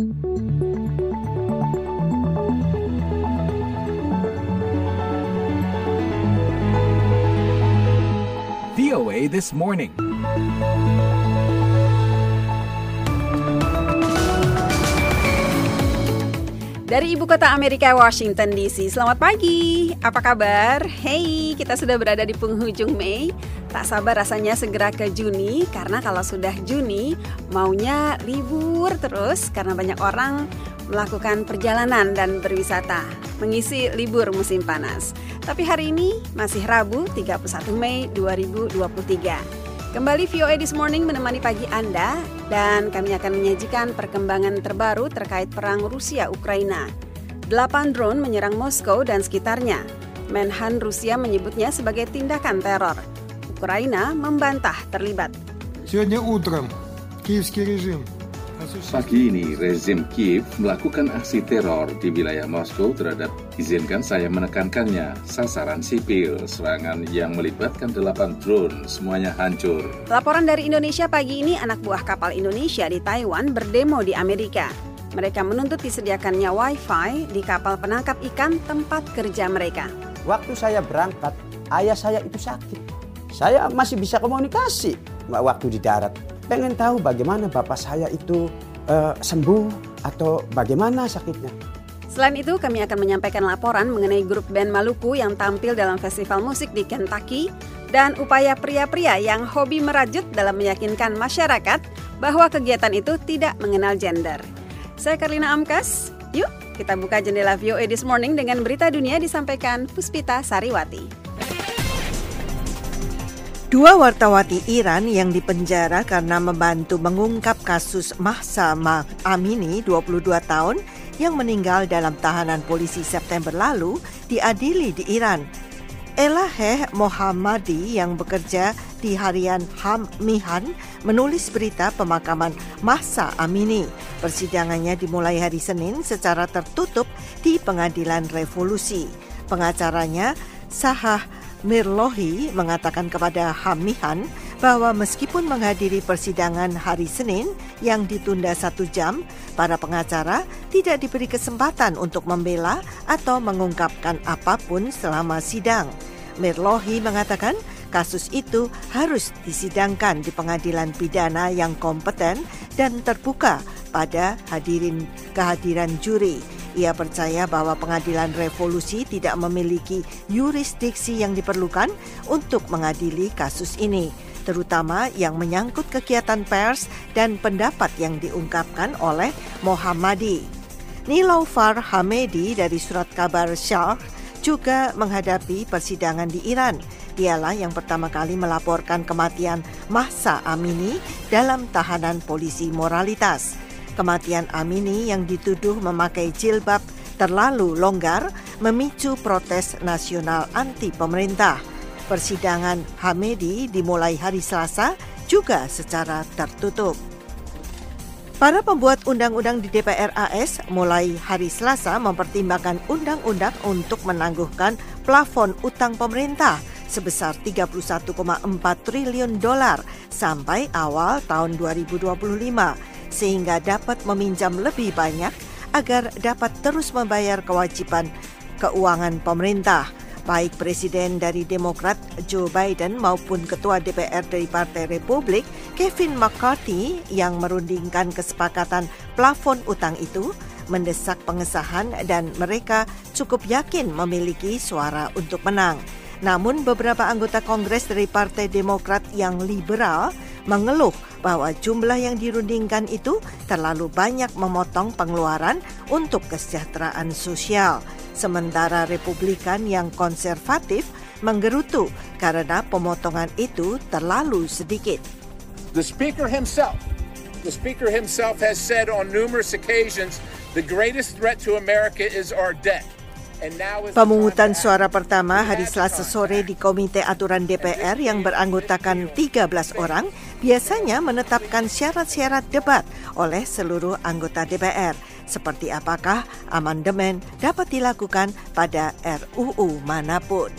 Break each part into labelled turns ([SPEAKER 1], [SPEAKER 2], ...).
[SPEAKER 1] VOA This Morning.
[SPEAKER 2] Dari ibu kota Amerika, Washington DC. Selamat pagi, apa kabar? Hey, kita sudah berada di penghujung Mei. Tak sabar rasanya segera ke Juni, karena kalau sudah Juni, maunya libur terus karena banyak orang melakukan perjalanan dan berwisata, mengisi libur musim panas. Tapi hari ini masih Rabu 31 Mei 2023. Kembali VOA This Morning menemani pagi Anda dan kami akan menyajikan perkembangan terbaru terkait perang Rusia-Ukraina. Delapan drone menyerang Moskow dan sekitarnya. Menhan Rusia menyebutnya sebagai tindakan teror. Ukraina membantah terlibat.
[SPEAKER 3] Pagi ini, rezim Kiev melakukan aksi teror di wilayah Moskow terhadap izinkan saya menekankannya, sasaran sipil, serangan yang melibatkan delapan drone, semuanya hancur.
[SPEAKER 2] Laporan dari Indonesia pagi ini, anak buah kapal Indonesia di Taiwan berdemo di Amerika. Mereka menuntut disediakannya Wi-Fi di kapal penangkap ikan tempat kerja mereka.
[SPEAKER 4] Waktu saya berangkat, ayah saya itu sakit saya masih bisa komunikasi waktu di darat pengen tahu bagaimana bapak saya itu uh, sembuh atau bagaimana sakitnya.
[SPEAKER 2] Selain itu, kami akan menyampaikan laporan mengenai grup band Maluku yang tampil dalam festival musik di Kentucky dan upaya pria-pria yang hobi merajut dalam meyakinkan masyarakat bahwa kegiatan itu tidak mengenal gender. Saya Karlina Amkas, yuk kita buka jendela VOA This Morning dengan berita dunia disampaikan Puspita Sariwati.
[SPEAKER 5] Dua wartawati Iran yang dipenjara karena membantu mengungkap kasus Mahsa Amini 22 tahun yang meninggal dalam tahanan polisi September lalu diadili di Iran. Elaheh Mohammadi yang bekerja di harian Ham Mihan menulis berita pemakaman Mahsa Amini. Persidangannya dimulai hari Senin secara tertutup di Pengadilan Revolusi. Pengacaranya Sahah Mirlohi mengatakan kepada Hamihan bahwa meskipun menghadiri persidangan hari Senin yang ditunda satu jam, para pengacara tidak diberi kesempatan untuk membela atau mengungkapkan apa pun selama sidang. Mirlohi mengatakan kasus itu harus disidangkan di pengadilan pidana yang kompeten dan terbuka pada hadirin kehadiran juri. Ia percaya bahwa pengadilan revolusi tidak memiliki yurisdiksi yang diperlukan untuk mengadili kasus ini, terutama yang menyangkut kegiatan pers dan pendapat yang diungkapkan oleh Mohammadi. Niloufar Hamedi dari surat kabar Syarh juga menghadapi persidangan di Iran. Dialah yang pertama kali melaporkan kematian Mahsa Amini dalam tahanan polisi moralitas. Kematian Amini yang dituduh memakai jilbab terlalu longgar memicu protes nasional anti pemerintah. Persidangan Hamedi dimulai hari Selasa juga secara tertutup. Para pembuat undang-undang di DPR AS mulai hari Selasa mempertimbangkan undang-undang untuk menangguhkan plafon utang pemerintah sebesar 31,4 triliun dolar sampai awal tahun 2025 sehingga dapat meminjam lebih banyak agar dapat terus membayar kewajiban keuangan pemerintah. Baik Presiden dari Demokrat Joe Biden maupun Ketua DPR dari Partai Republik Kevin McCarthy yang merundingkan kesepakatan plafon utang itu mendesak pengesahan dan mereka cukup yakin memiliki suara untuk menang. Namun beberapa anggota Kongres dari Partai Demokrat yang liberal mengeluh bahwa jumlah yang dirundingkan itu terlalu banyak memotong pengeluaran untuk kesejahteraan sosial. Sementara Republikan yang konservatif menggerutu karena pemotongan itu terlalu sedikit.
[SPEAKER 6] The Speaker himself, the Speaker himself has said on numerous occasions, the greatest threat to America is our debt.
[SPEAKER 5] Pemungutan suara pertama hari Selasa sore di Komite Aturan DPR yang beranggotakan 13 orang biasanya menetapkan syarat-syarat debat oleh seluruh anggota DPR. Seperti apakah amandemen dapat dilakukan pada RUU mana pun.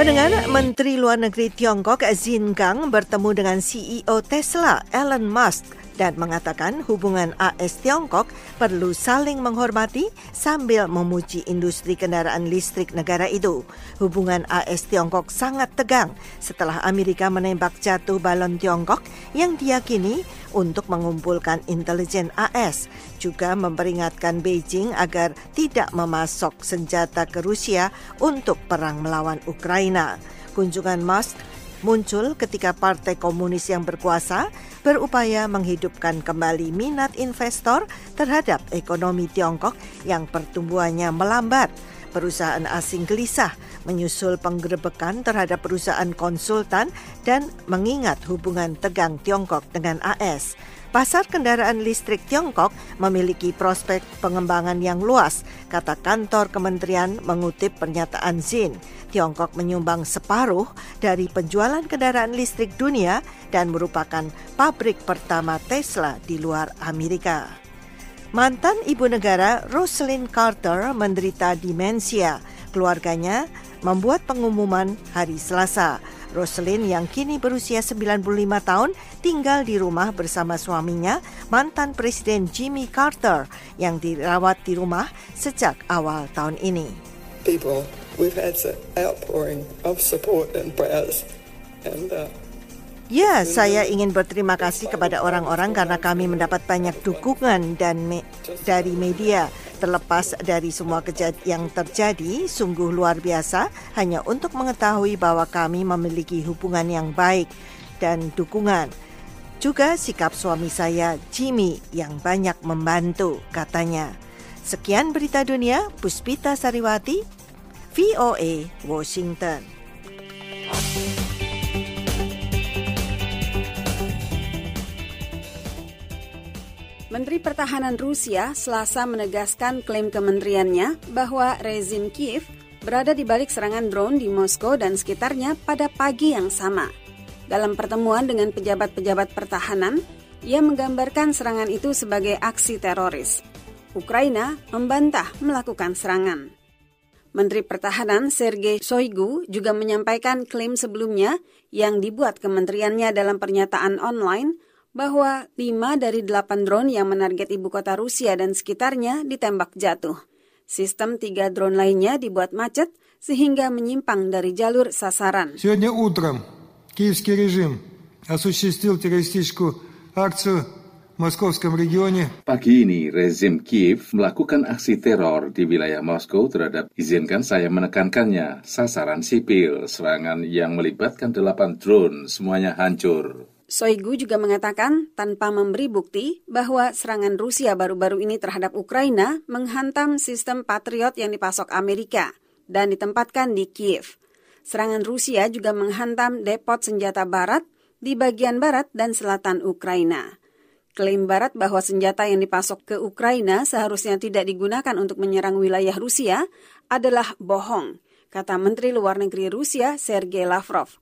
[SPEAKER 5] Pendengar Menteri Luar Negeri Tiongkok Xin Gang bertemu dengan CEO Tesla Elon Musk dan mengatakan hubungan AS Tiongkok perlu saling menghormati sambil memuji industri kendaraan listrik negara itu. Hubungan AS Tiongkok sangat tegang setelah Amerika menembak jatuh balon Tiongkok yang diyakini untuk mengumpulkan intelijen AS, juga memperingatkan Beijing agar tidak memasok senjata ke Rusia untuk perang melawan Ukraina. Kunjungan Musk muncul ketika Partai Komunis yang berkuasa berupaya menghidupkan kembali minat investor terhadap ekonomi Tiongkok yang pertumbuhannya melambat. Perusahaan asing gelisah menyusul penggerebekan terhadap perusahaan konsultan dan mengingat hubungan tegang Tiongkok dengan AS. Pasar kendaraan listrik Tiongkok memiliki prospek pengembangan yang luas, kata kantor kementerian mengutip pernyataan Zin. Tiongkok menyumbang separuh dari penjualan kendaraan listrik dunia dan merupakan pabrik pertama Tesla di luar Amerika. Mantan ibu negara Rosalind Carter menderita demensia. Keluarganya membuat pengumuman hari Selasa. Roselyn yang kini berusia 95 tahun tinggal di rumah bersama suaminya, mantan Presiden Jimmy Carter yang dirawat di rumah sejak awal tahun ini.
[SPEAKER 1] People, we've had an outpouring of support and prayers and uh,
[SPEAKER 5] Ya, saya ingin berterima kasih kepada orang-orang karena kami mendapat banyak dukungan dan me dari media. Terlepas dari semua kejadian yang terjadi, sungguh luar biasa hanya untuk mengetahui bahwa kami memiliki hubungan yang baik dan dukungan. Juga sikap suami saya, Jimmy, yang banyak membantu, katanya. Sekian berita dunia, Puspita Sariwati, VOA, Washington.
[SPEAKER 2] Menteri Pertahanan Rusia selasa menegaskan klaim kementeriannya bahwa rezim Kiev berada di balik serangan drone di Moskow dan sekitarnya pada pagi yang sama. Dalam pertemuan dengan pejabat-pejabat pertahanan, ia menggambarkan serangan itu sebagai aksi teroris. Ukraina membantah melakukan serangan. Menteri Pertahanan Sergei Shoigu juga menyampaikan klaim sebelumnya yang dibuat kementeriannya dalam pernyataan online bahwa lima dari delapan drone yang menarget ibu kota Rusia dan sekitarnya ditembak jatuh. Sistem tiga drone lainnya dibuat macet sehingga menyimpang dari jalur sasaran.
[SPEAKER 7] Сегодня утром киевский режим осуществил террористическую акцию Moskovskom regione.
[SPEAKER 3] Pagi ini, rezim Kiev melakukan aksi teror di wilayah Moskow terhadap izinkan saya menekankannya, sasaran sipil, serangan yang melibatkan delapan drone, semuanya hancur.
[SPEAKER 2] Soigu juga mengatakan tanpa memberi bukti bahwa serangan Rusia baru-baru ini terhadap Ukraina menghantam sistem Patriot yang dipasok Amerika dan ditempatkan di Kiev. Serangan Rusia juga menghantam depot senjata barat di bagian barat dan selatan Ukraina. Klaim barat bahwa senjata yang dipasok ke Ukraina seharusnya tidak digunakan untuk menyerang wilayah Rusia adalah bohong, kata Menteri Luar Negeri Rusia Sergei Lavrov.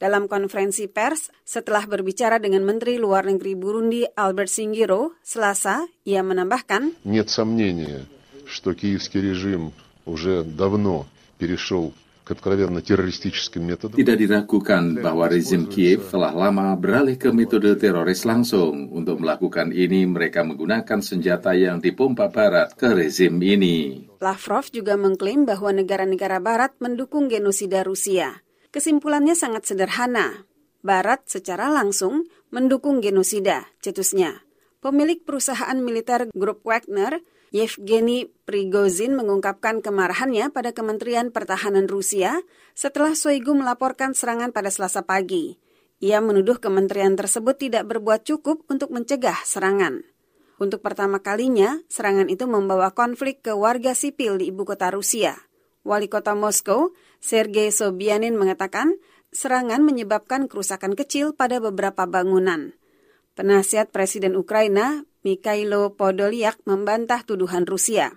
[SPEAKER 2] Dalam konferensi pers, setelah berbicara dengan Menteri Luar Negeri Burundi Albert Singiro, Selasa, ia menambahkan,
[SPEAKER 8] Нет сомнения, что киевский режим уже давно перешел к откровенно террористическим методам.
[SPEAKER 3] Tidak diragukan bahwa rezim Kiev telah lama beralih ke metode teroris langsung. Untuk melakukan ini, mereka menggunakan senjata yang dipompa barat ke rezim ini.
[SPEAKER 2] Lavrov juga mengklaim bahwa negara-negara barat mendukung genosida Rusia. Kesimpulannya sangat sederhana. Barat secara langsung mendukung genosida, cetusnya. Pemilik perusahaan militer grup Wagner, Yevgeny Prigozhin mengungkapkan kemarahannya pada Kementerian Pertahanan Rusia setelah Shoigu melaporkan serangan pada Selasa pagi. Ia menuduh kementerian tersebut tidak berbuat cukup untuk mencegah serangan. Untuk pertama kalinya, serangan itu membawa konflik ke warga sipil di ibu kota Rusia. Wali kota Moskow, Sergei Sobyanin mengatakan serangan menyebabkan kerusakan kecil pada beberapa bangunan. Penasihat Presiden Ukraina, Mikhailo Podolyak, membantah tuduhan Rusia.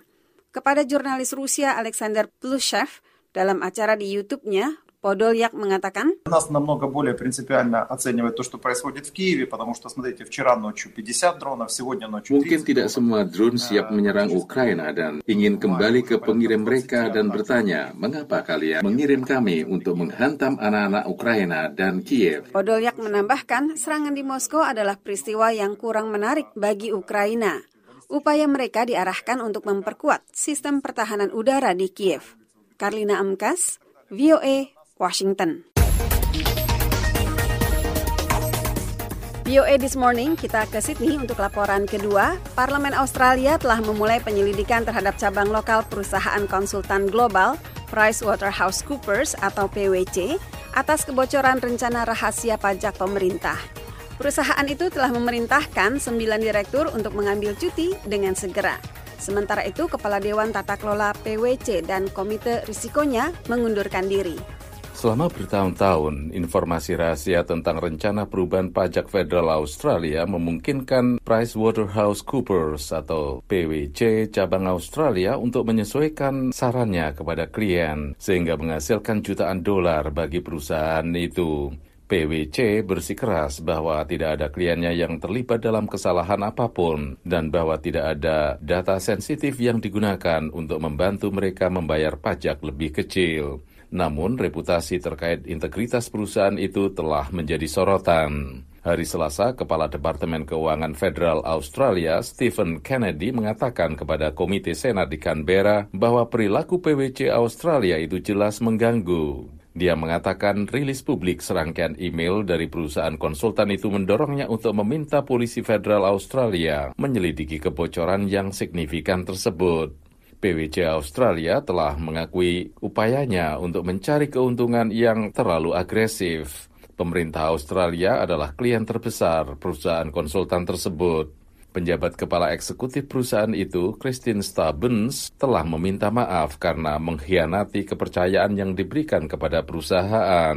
[SPEAKER 2] Kepada jurnalis Rusia Alexander Plushev, dalam acara di YouTube-nya, Podolyak mengatakan,
[SPEAKER 9] Нас намного более принципиально оценивает то, что происходит в Киеве, потому что, смотрите, вчера ночью 50 дронов, сегодня ночью 30
[SPEAKER 3] Mungkin tidak semua drone siap menyerang Ukraina dan ingin kembali ke pengirim mereka dan bertanya, mengapa kalian mengirim kami untuk menghantam anak-anak Ukraina dan Kiev?
[SPEAKER 2] Podolyak menambahkan, serangan di Moskow adalah peristiwa yang kurang menarik bagi Ukraina. Upaya mereka diarahkan untuk memperkuat sistem pertahanan udara di Kiev. Karlina Amkas, VOA, Washington. VOA This Morning, kita ke Sydney untuk laporan kedua. Parlemen Australia telah memulai penyelidikan terhadap cabang lokal perusahaan konsultan global PricewaterhouseCoopers atau PwC atas kebocoran rencana rahasia pajak pemerintah. Perusahaan itu telah memerintahkan sembilan direktur untuk mengambil cuti dengan segera. Sementara itu, Kepala Dewan Tata Kelola PwC dan Komite Risikonya mengundurkan diri.
[SPEAKER 3] Selama bertahun-tahun, informasi rahasia tentang rencana perubahan pajak federal Australia memungkinkan PricewaterhouseCoopers atau PwC cabang Australia untuk menyesuaikan sarannya kepada klien sehingga menghasilkan jutaan dolar bagi perusahaan itu. PwC bersikeras bahwa tidak ada kliennya yang terlibat dalam kesalahan apa pun dan bahwa tidak ada data sensitif yang digunakan untuk membantu mereka membayar pajak lebih kecil. Namun, reputasi terkait integritas perusahaan itu telah menjadi sorotan. Hari Selasa, Kepala Departemen Keuangan Federal Australia, Stephen Kennedy, mengatakan kepada Komite Senat di Canberra bahwa perilaku PwC Australia itu jelas mengganggu. Dia mengatakan rilis publik serangkaian email dari perusahaan konsultan itu mendorongnya untuk meminta polisi federal Australia menyelidiki kebocoran yang signifikan tersebut. PwC Australia telah mengakui upayanya untuk mencari keuntungan yang terlalu agresif. Pemerintah Australia adalah klien terbesar perusahaan konsultan tersebut. Penjabat kepala eksekutif perusahaan itu, Christine Stubbins, telah meminta maaf karena mengkhianati kepercayaan yang diberikan kepada perusahaan.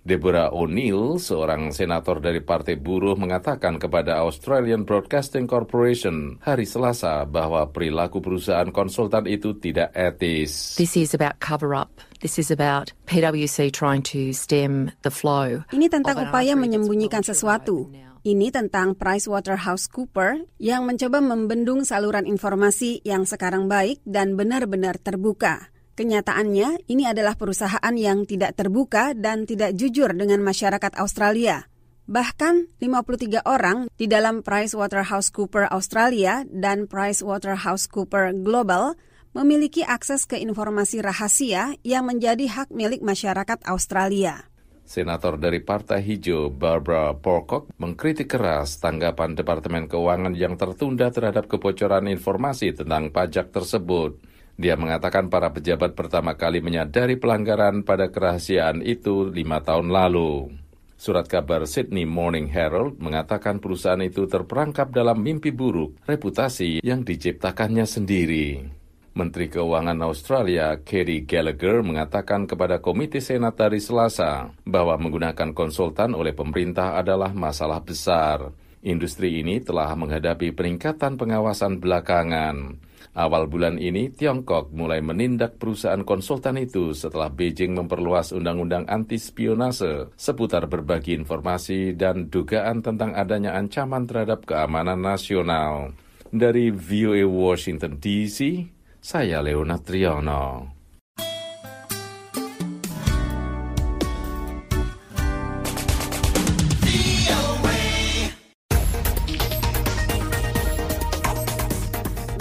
[SPEAKER 3] Deborah O'Neill, seorang senator dari Partai Buruh, mengatakan kepada Australian Broadcasting Corporation hari Selasa bahwa perilaku perusahaan konsultan itu tidak etis.
[SPEAKER 10] This is about cover up. This is about PwC trying to stem the flow.
[SPEAKER 2] Ini tentang upaya menyembunyikan sesuatu. Ini tentang PricewaterhouseCooper yang mencoba membendung saluran informasi yang sekarang baik dan benar-benar terbuka. Kenyataannya, ini adalah perusahaan yang tidak terbuka dan tidak jujur dengan masyarakat Australia. Bahkan 53 orang di dalam PricewaterhouseCooper Australia dan PricewaterhouseCooper Global memiliki akses ke informasi rahasia yang menjadi hak milik masyarakat Australia.
[SPEAKER 3] Senator dari Partai Hijau Barbara Porcock mengkritik keras tanggapan Departemen Keuangan yang tertunda terhadap kebocoran informasi tentang pajak tersebut. Dia mengatakan para pejabat pertama kali menyadari pelanggaran pada kerahasiaan itu lima tahun lalu. Surat kabar Sydney Morning Herald mengatakan perusahaan itu terperangkap dalam mimpi buruk reputasi yang diciptakannya sendiri. Menteri Keuangan Australia, Kerry Gallagher, mengatakan kepada Komite Senat dari Selasa bahwa menggunakan konsultan oleh pemerintah adalah masalah besar. Industri ini telah menghadapi peningkatan pengawasan belakangan. Awal bulan ini, Tiongkok mulai menindak perusahaan konsultan itu setelah Beijing memperluas undang-undang anti-spionase seputar berbagi informasi dan dugaan tentang adanya ancaman terhadap keamanan nasional. Dari VOA Washington DC, saya Leonard Triono.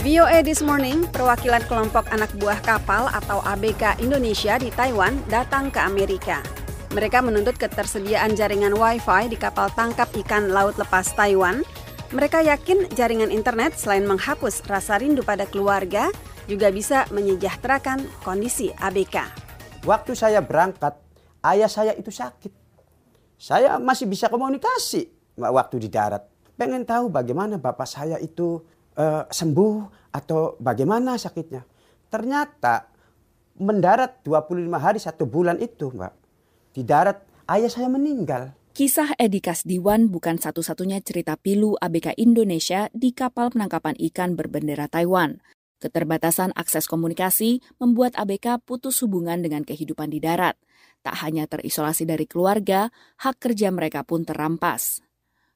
[SPEAKER 2] VOA This Morning, perwakilan kelompok anak buah kapal atau ABK Indonesia di Taiwan datang ke Amerika. Mereka menuntut ketersediaan jaringan Wi-Fi di kapal tangkap ikan laut lepas Taiwan. Mereka yakin jaringan internet selain menghapus rasa rindu pada keluarga, juga bisa menyejahterakan kondisi ABK.
[SPEAKER 4] Waktu saya berangkat, ayah saya itu sakit. Saya masih bisa komunikasi waktu di darat. Pengen tahu bagaimana bapak saya itu uh, sembuh atau bagaimana sakitnya. Ternyata mendarat 25 hari satu bulan itu Mbak. Di darat ayah saya meninggal.
[SPEAKER 11] Kisah Edi Kasdiwan bukan satu-satunya cerita pilu ABK Indonesia di kapal penangkapan ikan berbendera Taiwan. Keterbatasan akses komunikasi membuat ABK putus hubungan dengan kehidupan di darat. Tak hanya terisolasi dari keluarga, hak kerja mereka pun terampas.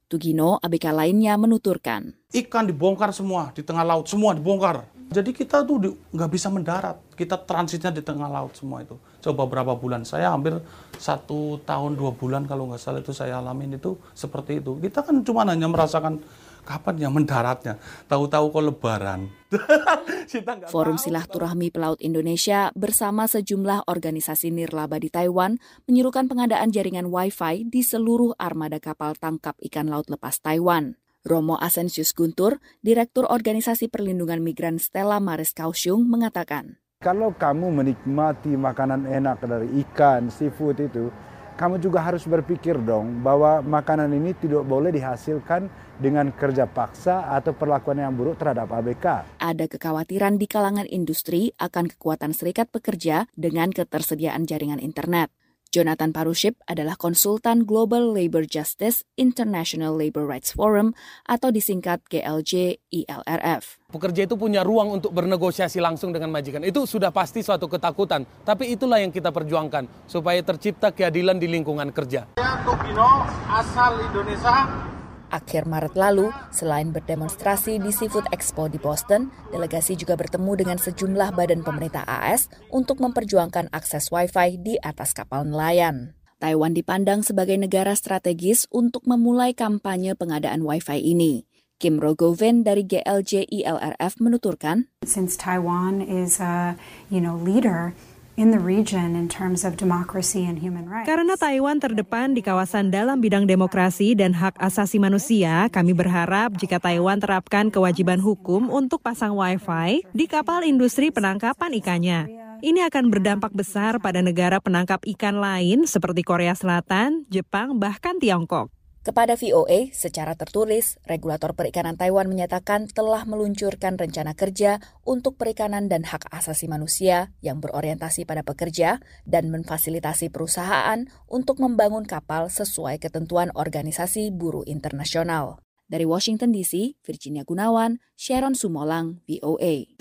[SPEAKER 11] Tugino, ABK lainnya menuturkan.
[SPEAKER 12] Ikan dibongkar semua di tengah laut, semua dibongkar. Jadi kita tuh nggak bisa mendarat, kita transitnya di tengah laut semua itu. Coba berapa bulan, saya hampir satu tahun dua bulan kalau nggak salah itu saya alamin itu seperti itu. Kita kan cuma hanya merasakan kapan ya mendaratnya? Tahu-tahu kok lebaran.
[SPEAKER 11] Forum Silaturahmi Pelaut Indonesia bersama sejumlah organisasi nirlaba di Taiwan menyerukan pengadaan jaringan Wi-Fi di seluruh armada kapal tangkap ikan laut lepas Taiwan. Romo Asensius Guntur, Direktur Organisasi Perlindungan Migran Stella Maris Kausyung, mengatakan,
[SPEAKER 13] Kalau kamu menikmati makanan enak dari ikan, seafood itu, kamu juga harus berpikir dong bahwa makanan ini tidak boleh dihasilkan dengan kerja paksa atau perlakuan yang buruk terhadap ABK.
[SPEAKER 11] Ada kekhawatiran di kalangan industri akan kekuatan serikat pekerja dengan ketersediaan jaringan internet. Jonathan Paruship adalah konsultan Global Labor Justice International Labor Rights Forum atau disingkat GLJ ILRF.
[SPEAKER 14] Pekerja itu punya ruang untuk bernegosiasi langsung dengan majikan. Itu sudah pasti suatu ketakutan. Tapi itulah yang kita perjuangkan supaya tercipta keadilan di lingkungan kerja.
[SPEAKER 12] Tokino asal Indonesia
[SPEAKER 11] Akhir Maret lalu, selain berdemonstrasi di Seafood Expo di Boston, delegasi juga bertemu dengan sejumlah badan pemerintah AS untuk memperjuangkan akses Wi-Fi di atas kapal nelayan. Taiwan dipandang sebagai negara strategis untuk memulai kampanye pengadaan Wi-Fi ini. Kim Rogoven dari GLJ ILRF menuturkan,
[SPEAKER 15] Since Taiwan is a, you know, leader in the region in terms of democracy and human rights.
[SPEAKER 16] Karena Taiwan terdepan di kawasan dalam bidang demokrasi dan hak asasi manusia, kami berharap jika Taiwan terapkan kewajiban hukum untuk pasang Wi-Fi di kapal industri penangkapan ikannya. Ini akan berdampak besar pada negara penangkap ikan lain seperti Korea Selatan, Jepang, bahkan Tiongkok.
[SPEAKER 11] Kepada VOA, secara tertulis, regulator perikanan Taiwan menyatakan telah meluncurkan rencana kerja untuk perikanan dan hak asasi manusia yang berorientasi pada pekerja dan memfasilitasi perusahaan untuk membangun kapal sesuai ketentuan Organisasi Buruh Internasional. Dari Washington DC, Virginia Gunawan, Sharon Sumolang, VOA.